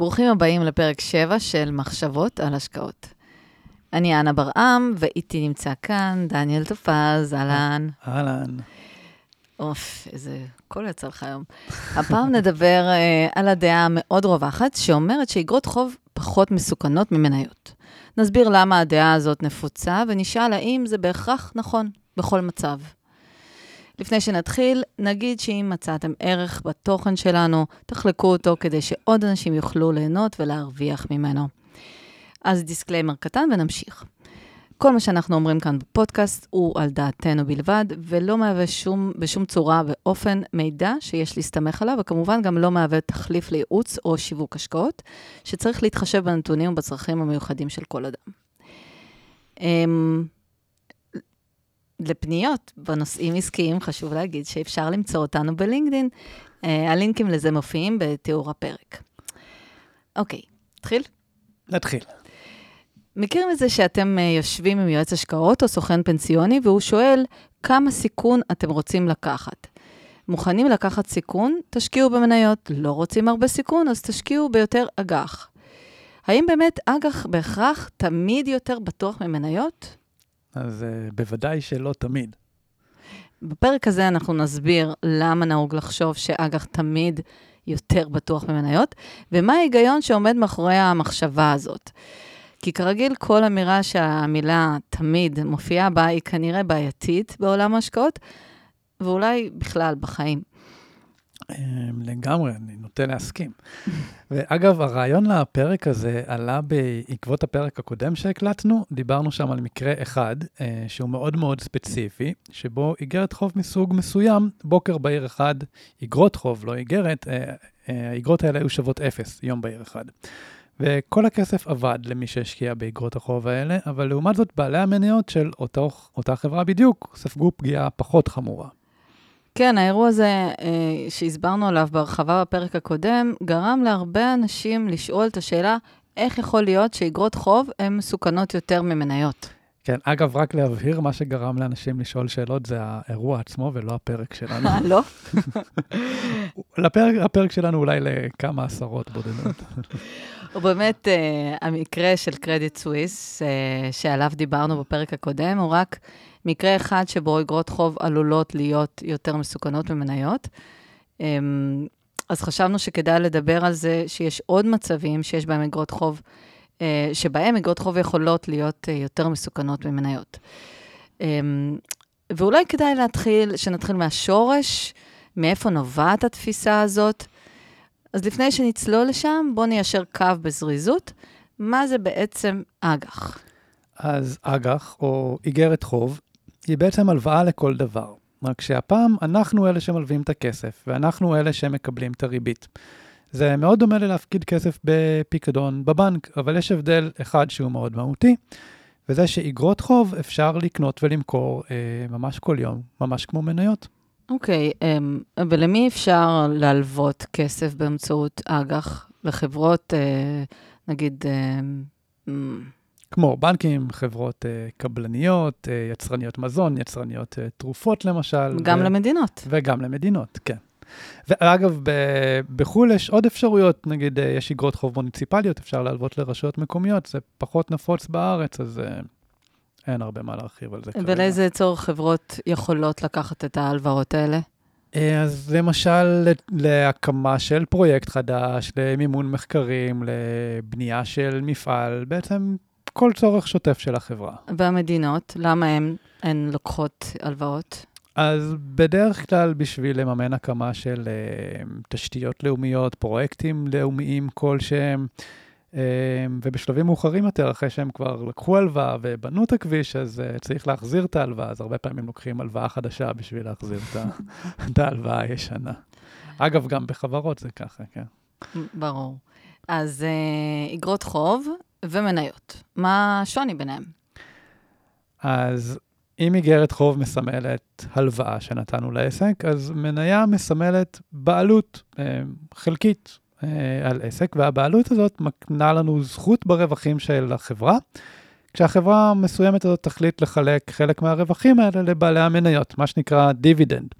ברוכים הבאים לפרק 7 של מחשבות על השקעות. אני אנה ברעם, ואיתי נמצא כאן דניאל טופז, אהלן. אהלן. אוף, איזה קול יצא לך היום. הפעם נדבר uh, על הדעה המאוד רווחת, שאומרת שאיגרות חוב פחות מסוכנות ממניות. נסביר למה הדעה הזאת נפוצה, ונשאל האם זה בהכרח נכון בכל מצב. לפני שנתחיל, נגיד שאם מצאתם ערך בתוכן שלנו, תחלקו אותו כדי שעוד אנשים יוכלו ליהנות ולהרוויח ממנו. אז דיסקליימר קטן ונמשיך. כל מה שאנחנו אומרים כאן בפודקאסט הוא על דעתנו בלבד, ולא מהווה שום, בשום צורה ואופן מידע שיש להסתמך עליו, וכמובן גם לא מהווה תחליף לייעוץ או שיווק השקעות, שצריך להתחשב בנתונים ובצרכים המיוחדים של כל אדם. לפניות בנושאים עסקיים, חשוב להגיד שאפשר למצוא אותנו בלינקדאין. אה, הלינקים לזה מופיעים בתיאור הפרק. אוקיי, נתחיל? נתחיל. מכירים את זה שאתם אה, יושבים עם יועץ השקעות או סוכן פנסיוני, והוא שואל כמה סיכון אתם רוצים לקחת. מוכנים לקחת סיכון? תשקיעו במניות. לא רוצים הרבה סיכון, אז תשקיעו ביותר אג"ח. האם באמת אג"ח בהכרח תמיד יותר בטוח ממניות? אז uh, בוודאי שלא תמיד. בפרק הזה אנחנו נסביר למה נהוג לחשוב שאג"ח תמיד יותר בטוח ממניות, ומה ההיגיון שעומד מאחורי המחשבה הזאת. כי כרגיל, כל אמירה שהמילה תמיד מופיעה בה היא כנראה בעייתית בעולם ההשקעות, ואולי בכלל בחיים. אמ, לגמרי, אני נוטה להסכים. ואגב, הרעיון לפרק הזה עלה בעקבות הפרק הקודם שהקלטנו, דיברנו שם על מקרה אחד, אה, שהוא מאוד מאוד ספציפי, שבו איגרת חוב מסוג מסוים, בוקר בהיר אחד, איגרות חוב, לא איגרת, אה, אה, האיגרות האלה היו שוות אפס, יום בהיר אחד. וכל הכסף עבד למי שהשקיע באגרות החוב האלה, אבל לעומת זאת, בעלי המניות של אותו, אותה חברה בדיוק ספגו פגיעה פחות חמורה. כן, האירוע הזה אה, שהסברנו עליו בהרחבה בפרק הקודם, גרם להרבה אנשים לשאול את השאלה, איך יכול להיות שאיגרות חוב הן מסוכנות יותר ממניות? כן, אגב, רק להבהיר, מה שגרם לאנשים לשאול שאלות זה האירוע עצמו ולא הפרק שלנו. לא? לפרק, הפרק שלנו אולי לכמה עשרות בודדות. הוא באמת, uh, המקרה של קרדיט סוויס, uh, שעליו דיברנו בפרק הקודם, הוא רק מקרה אחד שבו אגרות חוב עלולות להיות יותר מסוכנות ממניות. Um, אז חשבנו שכדאי לדבר על זה שיש עוד מצבים שיש בהם אגרות חוב, uh, שבהם אגרות חוב יכולות להיות uh, יותר מסוכנות ממניות. Um, ואולי כדאי להתחיל, שנתחיל מהשורש, מאיפה נובעת התפיסה הזאת. אז לפני שנצלול לשם, בואו ניישר קו בזריזות. מה זה בעצם אג"ח? אז אג"ח, או איגרת חוב, היא בעצם הלוואה לכל דבר. רק שהפעם אנחנו אלה שמלווים את הכסף, ואנחנו אלה שמקבלים את הריבית. זה מאוד דומה ללהפקיד כסף בפיקדון בבנק, אבל יש הבדל אחד שהוא מאוד מהותי, וזה שאיגרות חוב אפשר לקנות ולמכור אה, ממש כל יום, ממש כמו מניות. אוקיי, okay, אמ, um, ולמי אפשר להלוות כסף באמצעות אג"ח? לחברות, uh, נגיד... Uh, כמו בנקים, חברות uh, קבלניות, uh, יצרניות מזון, יצרניות uh, תרופות למשל. גם ו... למדינות. וגם למדינות, כן. ואגב, ב- בחו"ל יש עוד אפשרויות, נגיד יש אגרות חוב מוניציפליות, אפשר להלוות לרשויות מקומיות, זה פחות נפוץ בארץ, אז uh, אין הרבה מה להרחיב על זה כרגע. ולאיזה צורך חברות יכולות לקחת את ההלוואות האלה? אה, אז למשל, להקמה של פרויקט חדש, למימון מחקרים, לבנייה של מפעל, בעצם כל צורך שוטף של החברה. והמדינות, למה הן, הן לוקחות הלוואות? אז בדרך כלל בשביל לממן הקמה של uh, תשתיות לאומיות, פרויקטים לאומיים כלשהם, אמ, ובשלבים מאוחרים יותר, אחרי שהם כבר לקחו הלוואה ובנו את הכביש, אז uh, צריך להחזיר את ההלוואה, אז הרבה פעמים לוקחים הלוואה חדשה בשביל להחזיר את ההלוואה הישנה. אגב, גם בחברות זה ככה, כן. ברור. אז uh, אגרות חוב ומניות, מה השוני ביניהם? אז אם איגרת חוב מסמלת הלוואה שנתנו לעסק, אז מניה מסמלת בעלות uh, חלקית אה, על עסק, והבעלות הזאת מקנה לנו זכות ברווחים של החברה, כשהחברה המסוימת הזאת תחליט לחלק חלק מהרווחים האלה לבעלי המניות, מה שנקרא דיבידנד.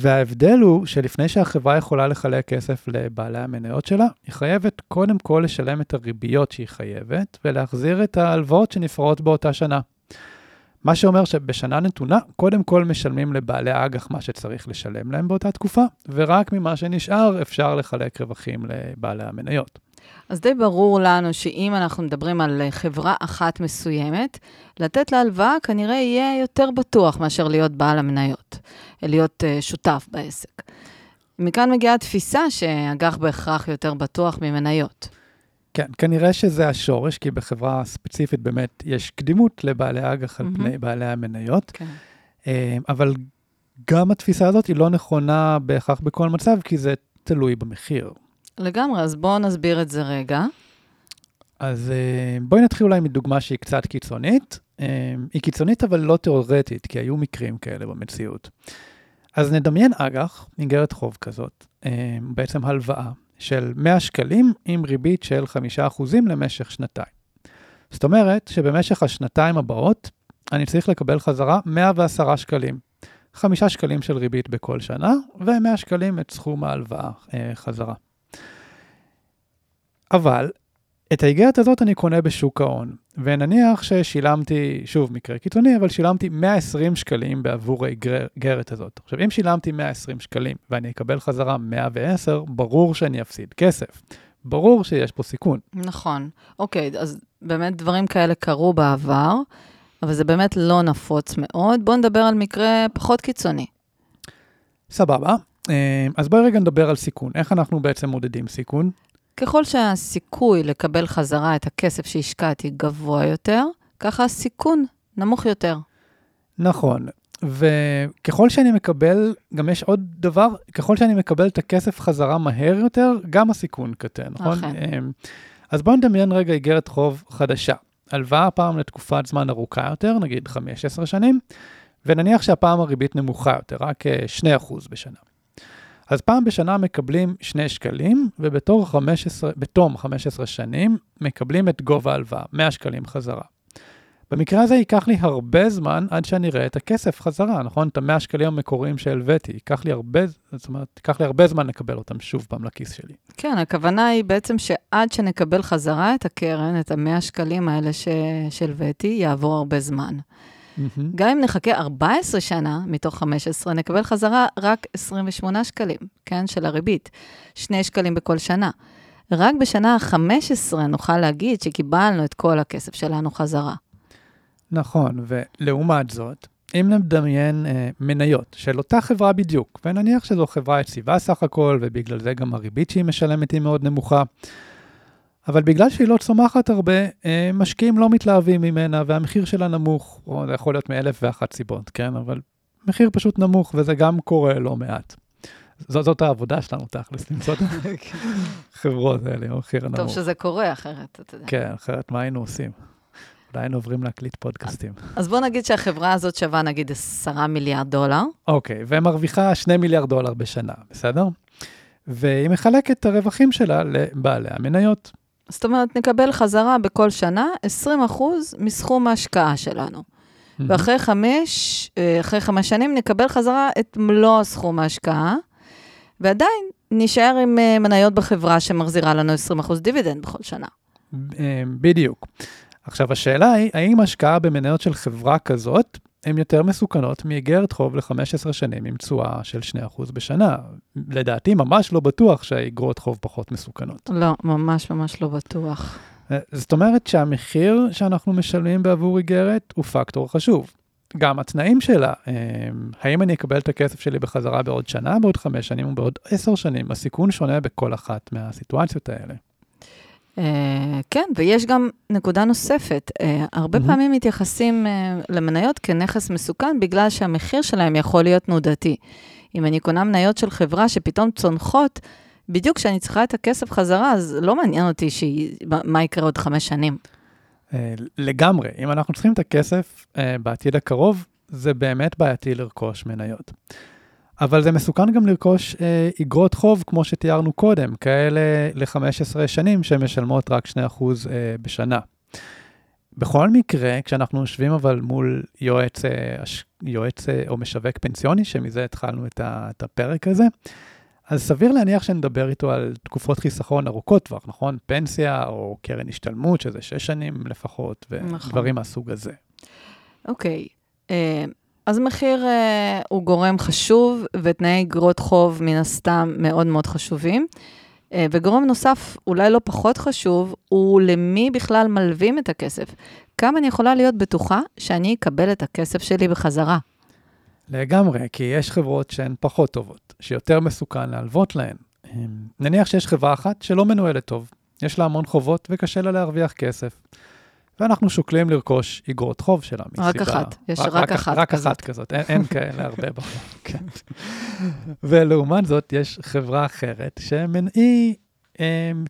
וההבדל הוא שלפני שהחברה יכולה לחלק כסף לבעלי המניות שלה, היא חייבת קודם כל לשלם את הריביות שהיא חייבת ולהחזיר את ההלוואות שנפרעות באותה שנה. מה שאומר שבשנה נתונה, קודם כל משלמים לבעלי האג"ח מה שצריך לשלם להם באותה תקופה, ורק ממה שנשאר אפשר לחלק רווחים לבעלי המניות. אז די ברור לנו שאם אנחנו מדברים על חברה אחת מסוימת, לתת לה הלוואה כנראה יהיה יותר בטוח מאשר להיות בעל המניות, להיות uh, שותף בעסק. מכאן מגיעה התפיסה שאג"ח בהכרח יותר בטוח ממניות. כן, כנראה שזה השורש, כי בחברה ספציפית באמת יש קדימות לבעלי אג"ח על פני בעלי המניות. כן. אה, אבל גם התפיסה הזאת היא לא נכונה בהכרח בכל מצב, כי זה תלוי במחיר. לגמרי, אז בואו נסביר את זה רגע. אז אה, בואי נתחיל אולי מדוגמה שהיא קצת קיצונית. אה, היא קיצונית אבל לא תיאורטית, כי היו מקרים כאלה במציאות. אז נדמיין אג"ח, איגרת חוב כזאת, בעצם הלוואה, של 100 שקלים עם ריבית של 5% למשך שנתיים. זאת אומרת שבמשך השנתיים הבאות אני צריך לקבל חזרה 110 שקלים. 5 שקלים של ריבית בכל שנה, ו-100 שקלים את סכום ההלוואה אה, חזרה. אבל את האיגרת הזאת אני קונה בשוק ההון, ונניח ששילמתי, שוב, מקרה קיצוני, אבל שילמתי 120 שקלים בעבור האיגרת הזאת. עכשיו, אם שילמתי 120 שקלים ואני אקבל חזרה 110, ברור שאני אפסיד כסף. ברור שיש פה סיכון. נכון. אוקיי, אז באמת דברים כאלה קרו בעבר, אבל זה באמת לא נפוץ מאוד. בואו נדבר על מקרה פחות קיצוני. סבבה. אה, אז בואי רגע נדבר על סיכון. איך אנחנו בעצם מודדים סיכון? ככל שהסיכוי לקבל חזרה את הכסף שהשקעתי גבוה יותר, ככה הסיכון נמוך יותר. נכון, וככל שאני מקבל, גם יש עוד דבר, ככל שאני מקבל את הכסף חזרה מהר יותר, גם הסיכון קטן, נכון? אכן. אמ, אז בואו נדמיין רגע איגרת חוב חדשה. הלוואה הפעם לתקופת זמן ארוכה יותר, נגיד 15 שנים, ונניח שהפעם הריבית נמוכה יותר, רק 2% אה, בשנה. אז פעם בשנה מקבלים 2 שקלים, ובתום 15, 15 שנים מקבלים את גובה ההלוואה, 100 שקלים חזרה. במקרה הזה ייקח לי הרבה זמן עד שאני אראה את הכסף חזרה, נכון? את ה-100 שקלים המקוריים שהלוויתי, ייקח לי הרבה, זאת אומרת, ייקח לי הרבה זמן לקבל אותם שוב פעם לכיס שלי. כן, הכוונה היא בעצם שעד שנקבל חזרה את הקרן, את ה-100 שקלים האלה שהלוויתי, יעבור הרבה זמן. Mm-hmm. גם אם נחכה 14 שנה מתוך 15, נקבל חזרה רק 28 שקלים, כן, של הריבית. 2 שקלים בכל שנה. רק בשנה ה-15 נוכל להגיד שקיבלנו את כל הכסף שלנו חזרה. נכון, ולעומת זאת, אם נדמיין אה, מניות של אותה חברה בדיוק, ונניח שזו חברה יציבה סך הכל, ובגלל זה גם הריבית שהיא משלמת היא מאוד נמוכה, אבל בגלל שהיא לא צומחת הרבה, אה, משקיעים לא מתלהבים ממנה והמחיר שלה נמוך, או זה יכול להיות מאלף ואחת סיבות, כן? אבל מחיר פשוט נמוך, וזה גם קורה לא מעט. זאת, זאת העבודה שלנו תכלס, למצוא את החברות האלה, המחיר הנמוך. טוב שזה קורה אחרת, אתה יודע. כן, אחרת מה היינו עושים? אולי היינו עוברים להקליט פודקאסטים. אז בוא נגיד שהחברה הזאת שווה נגיד 10 מיליארד דולר. אוקיי, ומרוויחה 2 מיליארד דולר בשנה, בסדר? והיא מחלקת את הרווחים שלה לבעלי המניות. זאת אומרת, נקבל חזרה בכל שנה 20% מסכום ההשקעה שלנו. Mm-hmm. ואחרי חמש, אה, אחרי חמש שנים נקבל חזרה את מלוא סכום ההשקעה, ועדיין נישאר עם אה, מניות בחברה שמחזירה לנו 20% דיבידנד בכל שנה. אה, בדיוק. עכשיו, השאלה היא, האם השקעה במניות של חברה כזאת הן יותר מסוכנות מאיגרת חוב ל-15 שנים עם תשואה של 2% בשנה. לדעתי, ממש לא בטוח שהאיגרות חוב פחות מסוכנות. לא, ממש ממש לא בטוח. אה, זאת אומרת שהמחיר שאנחנו משלמים בעבור איגרת הוא פקטור חשוב. גם התנאים שלה, אה, האם אני אקבל את הכסף שלי בחזרה בעוד שנה, בעוד חמש שנים ובעוד עשר שנים, הסיכון שונה בכל אחת מהסיטואציות האלה. Uh, כן, ויש גם נקודה נוספת. Uh, הרבה mm-hmm. פעמים מתייחסים uh, למניות כנכס מסוכן בגלל שהמחיר שלהם יכול להיות תנודתי. אם אני קונה מניות של חברה שפתאום צונחות, בדיוק כשאני צריכה את הכסף חזרה, אז לא מעניין אותי שהיא, מה יקרה עוד חמש שנים. לגמרי. אם אנחנו צריכים את הכסף בעתיד הקרוב, זה באמת בעייתי לרכוש מניות. אבל זה מסוכן גם לרכוש אה, אגרות חוב, כמו שתיארנו קודם, כאלה ל-15 שנים שמשלמות רק 2% אה, בשנה. בכל מקרה, כשאנחנו יושבים אבל מול יועץ, אה, יועץ אה, או משווק פנסיוני, שמזה התחלנו את, ה, את הפרק הזה, אז סביר להניח שנדבר איתו על תקופות חיסכון ארוכות טווח, נכון? פנסיה או קרן השתלמות, שזה שש שנים לפחות, ודברים נכון. מהסוג הזה. אוקיי, okay. אז מחיר הוא גורם חשוב, ותנאי אגרות חוב מן הסתם מאוד מאוד חשובים. אה, וגורם נוסף, אולי לא פחות חשוב, הוא למי בכלל מלווים את הכסף. כמה אני יכולה להיות בטוחה שאני אקבל את הכסף שלי בחזרה? לגמרי, כי יש חברות שהן פחות טובות, שיותר מסוכן להלוות להן. נניח שיש חברה אחת שלא מנוהלת טוב, יש לה המון חובות וקשה לה להרוויח כסף. ואנחנו שוקלים לרכוש אגרות חוב שלה מסיבה... רק אחת, יש רק, רק אחת רק כזאת. רק אחת כזאת, אין, אין כאלה הרבה בחור, כן. ולעומת זאת, יש חברה אחרת שהיא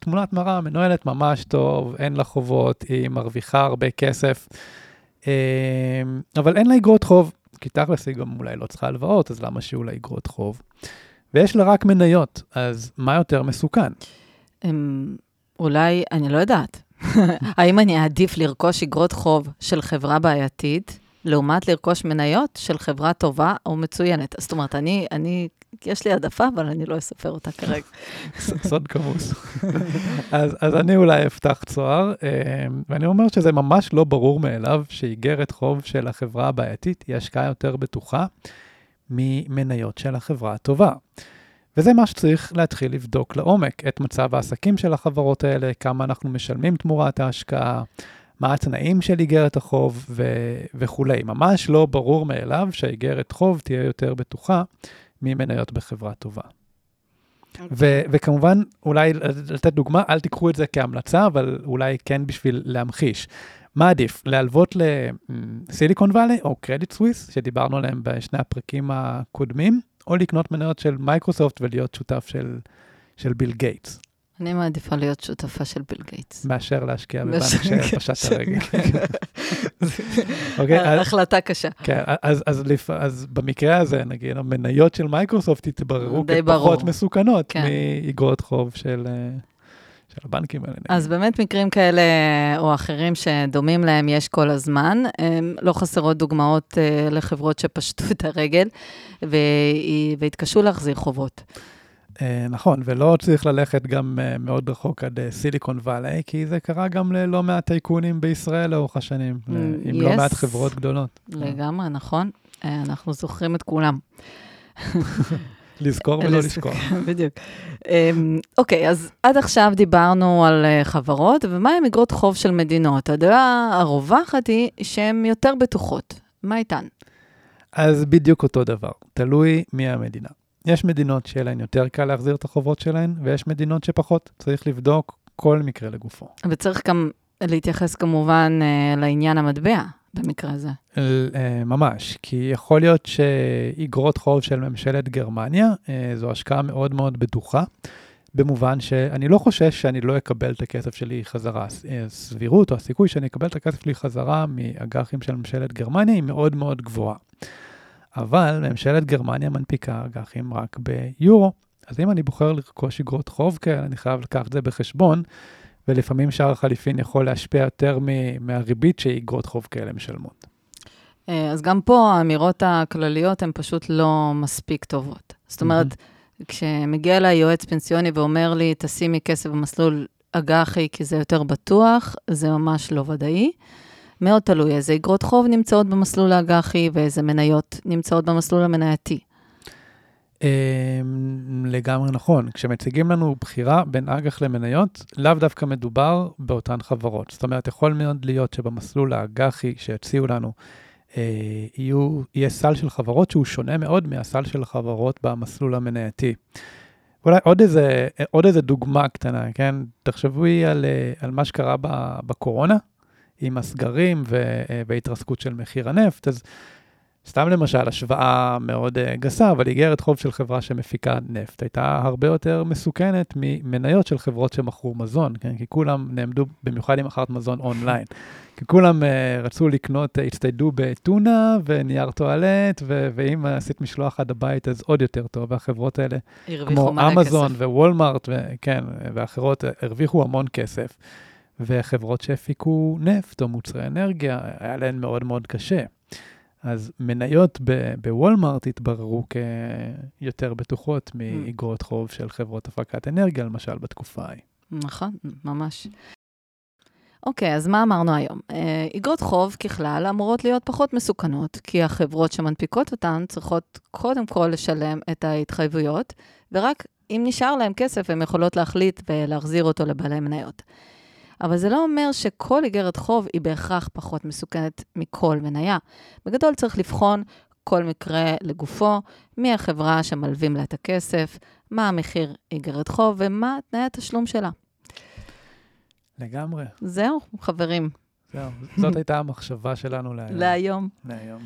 תמונת מראה, מנוהלת ממש טוב, אין לה חובות, היא מרוויחה הרבה כסף, אבל אין לה אגרות חוב, כי תכלס היא גם אולי לא צריכה הלוואות, אז למה שיהיו לה אגרות חוב? ויש לה רק מניות, אז מה יותר מסוכן? אולי, אני לא יודעת. האם אני אעדיף לרכוש אגרות חוב של חברה בעייתית, לעומת לרכוש מניות של חברה טובה או מצוינת? זאת אומרת, אני, אני, יש לי העדפה, אבל אני לא אספר אותה כרגע. סוד כמוס. אז, אז אני אולי אפתח צוהר, אה, ואני אומר שזה ממש לא ברור מאליו שאיגרת חוב של החברה הבעייתית היא השקעה יותר בטוחה ממניות של החברה הטובה. וזה מה שצריך להתחיל לבדוק לעומק, את מצב העסקים של החברות האלה, כמה אנחנו משלמים תמורת ההשקעה, מה התנאים של איגרת החוב ו- וכולי. ממש לא ברור מאליו שאיגרת חוב תהיה יותר בטוחה ממניות בחברה טובה. אוקיי. אוקיי. ו- וכמובן, אולי לתת דוגמה, אל תיקחו את זה כהמלצה, אבל אולי כן בשביל להמחיש. מה עדיף, להלוות לסיליקון וואלי או קרדיט סוויס, שדיברנו עליהם בשני הפרקים הקודמים, או לקנות מניות של מייקרוסופט ולהיות שותף של, של ביל גייטס. אני מעדיפה להיות שותפה של ביל גייטס. מאשר להשקיע בבנק שפשט הרגל. אוקיי, החלטה קשה. כן, אז, אז, אז, אז במקרה הזה, נגיד, המניות של מייקרוסופט יתבררו כפחות מסוכנות כן. מאגרות חוב של... אה, של הבנקים האלה. אז באמת מקרים כאלה או אחרים שדומים להם יש כל הזמן. לא חסרות דוגמאות אה, לחברות שפשטו את הרגל והתקשו להחזיר חובות. אה, נכון, ולא צריך ללכת גם אה, מאוד רחוק עד סיליקון וואלי, כי זה קרה גם ללא מעט טייקונים בישראל לאורך השנים, עם yes. לא מעט חברות גדולות. לגמרי, נכון. אנחנו זוכרים את כולם. לזכור ולא לשכוח. בדיוק. אמ, אוקיי, אז עד עכשיו דיברנו על אה, חברות, ומה עם אגרות חוב של מדינות? הדעה הרווחת היא שהן יותר בטוחות. מה איתן? אז בדיוק אותו דבר, תלוי מי המדינה. יש מדינות שיהיה להן יותר קל להחזיר את החובות שלהן, ויש מדינות שפחות. צריך לבדוק כל מקרה לגופו. וצריך גם להתייחס כמובן אה, לעניין המטבע. במקרה הזה. אה, ממש, כי יכול להיות שאיגרות חוב של ממשלת גרמניה, אה, זו השקעה מאוד מאוד בטוחה, במובן שאני לא חושש שאני לא אקבל את הכסף שלי חזרה. הסבירות או הסיכוי שאני אקבל את הכסף שלי חזרה מאג"חים של ממשלת גרמניה היא מאוד מאוד גבוהה. אבל ממשלת גרמניה מנפיקה אג"חים רק ביורו. אז אם אני בוחר לרכוש אגרות חוב כאלה, אני חייב לקחת את זה בחשבון, ולפעמים שער החליפין יכול להשפיע יותר מהריבית שאיגרות חוב כאלה משלמות. אה, אז גם פה האמירות הכלליות הן פשוט לא מספיק טובות. זאת אומרת, mm-hmm. כשמגיע אליי יועץ פנסיוני ואומר לי, תשימי כסף במסלול אג"חי כי זה יותר בטוח, זה ממש לא ודאי. מאוד תלוי איזה אגרות חוב נמצאות במסלול האג"חי ואיזה מניות נמצאות במסלול המנייתי. אמ, לגמרי נכון. כשמציגים לנו בחירה בין אג"ח למניות, לאו דווקא מדובר באותן חברות. זאת אומרת, יכול מאוד להיות שבמסלול האג"חי שהציעו לנו, אה, יהיו, יהיה סל של חברות שהוא שונה מאוד מהסל של החברות במסלול המנייתי. אולי עוד איזה, עוד איזה דוגמה קטנה, כן? תחשבו על, אה, על מה שקרה בקורונה, עם הסגרים אה, והתרסקות של מחיר הנפט, אז סתם למשל, השוואה מאוד uh, גסה, אבל איגרת חוב של חברה שמפיקה נפט הייתה הרבה יותר מסוכנת ממניות של חברות שמכרו מזון, כן? כי כולם נעמדו, במיוחד אם מכרת מזון אונליין. כי כולם uh, רצו לקנות, uh, הצטיידו בטונה ונייר טואלט, ו- ואם עשית משלוח עד הבית, אז עוד יותר טוב. והחברות האלה, כמו אמזון ווולמארט, וכן, ואחרות, הרוויחו המון כסף. וחברות שהפיקו נפט או מוצרי אנרגיה, היה להן מאוד מאוד קשה. אז מניות בוולמארט התבררו כיותר בטוחות מאגרות חוב של חברות הפקת אנרגיה, למשל, בתקופה ההיא. נכון, ממש. אוקיי, אז מה אמרנו היום? אגרות חוב ככלל אמורות להיות פחות מסוכנות, כי החברות שמנפיקות אותן צריכות קודם כל לשלם את ההתחייבויות, ורק אם נשאר להם כסף, הן יכולות להחליט ולהחזיר אותו לבעלי מניות. אבל זה לא אומר שכל איגרת חוב היא בהכרח פחות מסוכנת מכל מניה. בגדול צריך לבחון כל מקרה לגופו, מי החברה שמלווים לה את הכסף, מה המחיר איגרת חוב ומה תנאי התשלום שלה. לגמרי. זהו, חברים. זהו, זאת הייתה המחשבה שלנו להיום. להיום. להיום.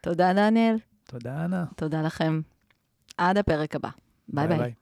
תודה, דניאל. תודה, אנה. תודה לכם. עד הפרק הבא. ביי ביי. ביי.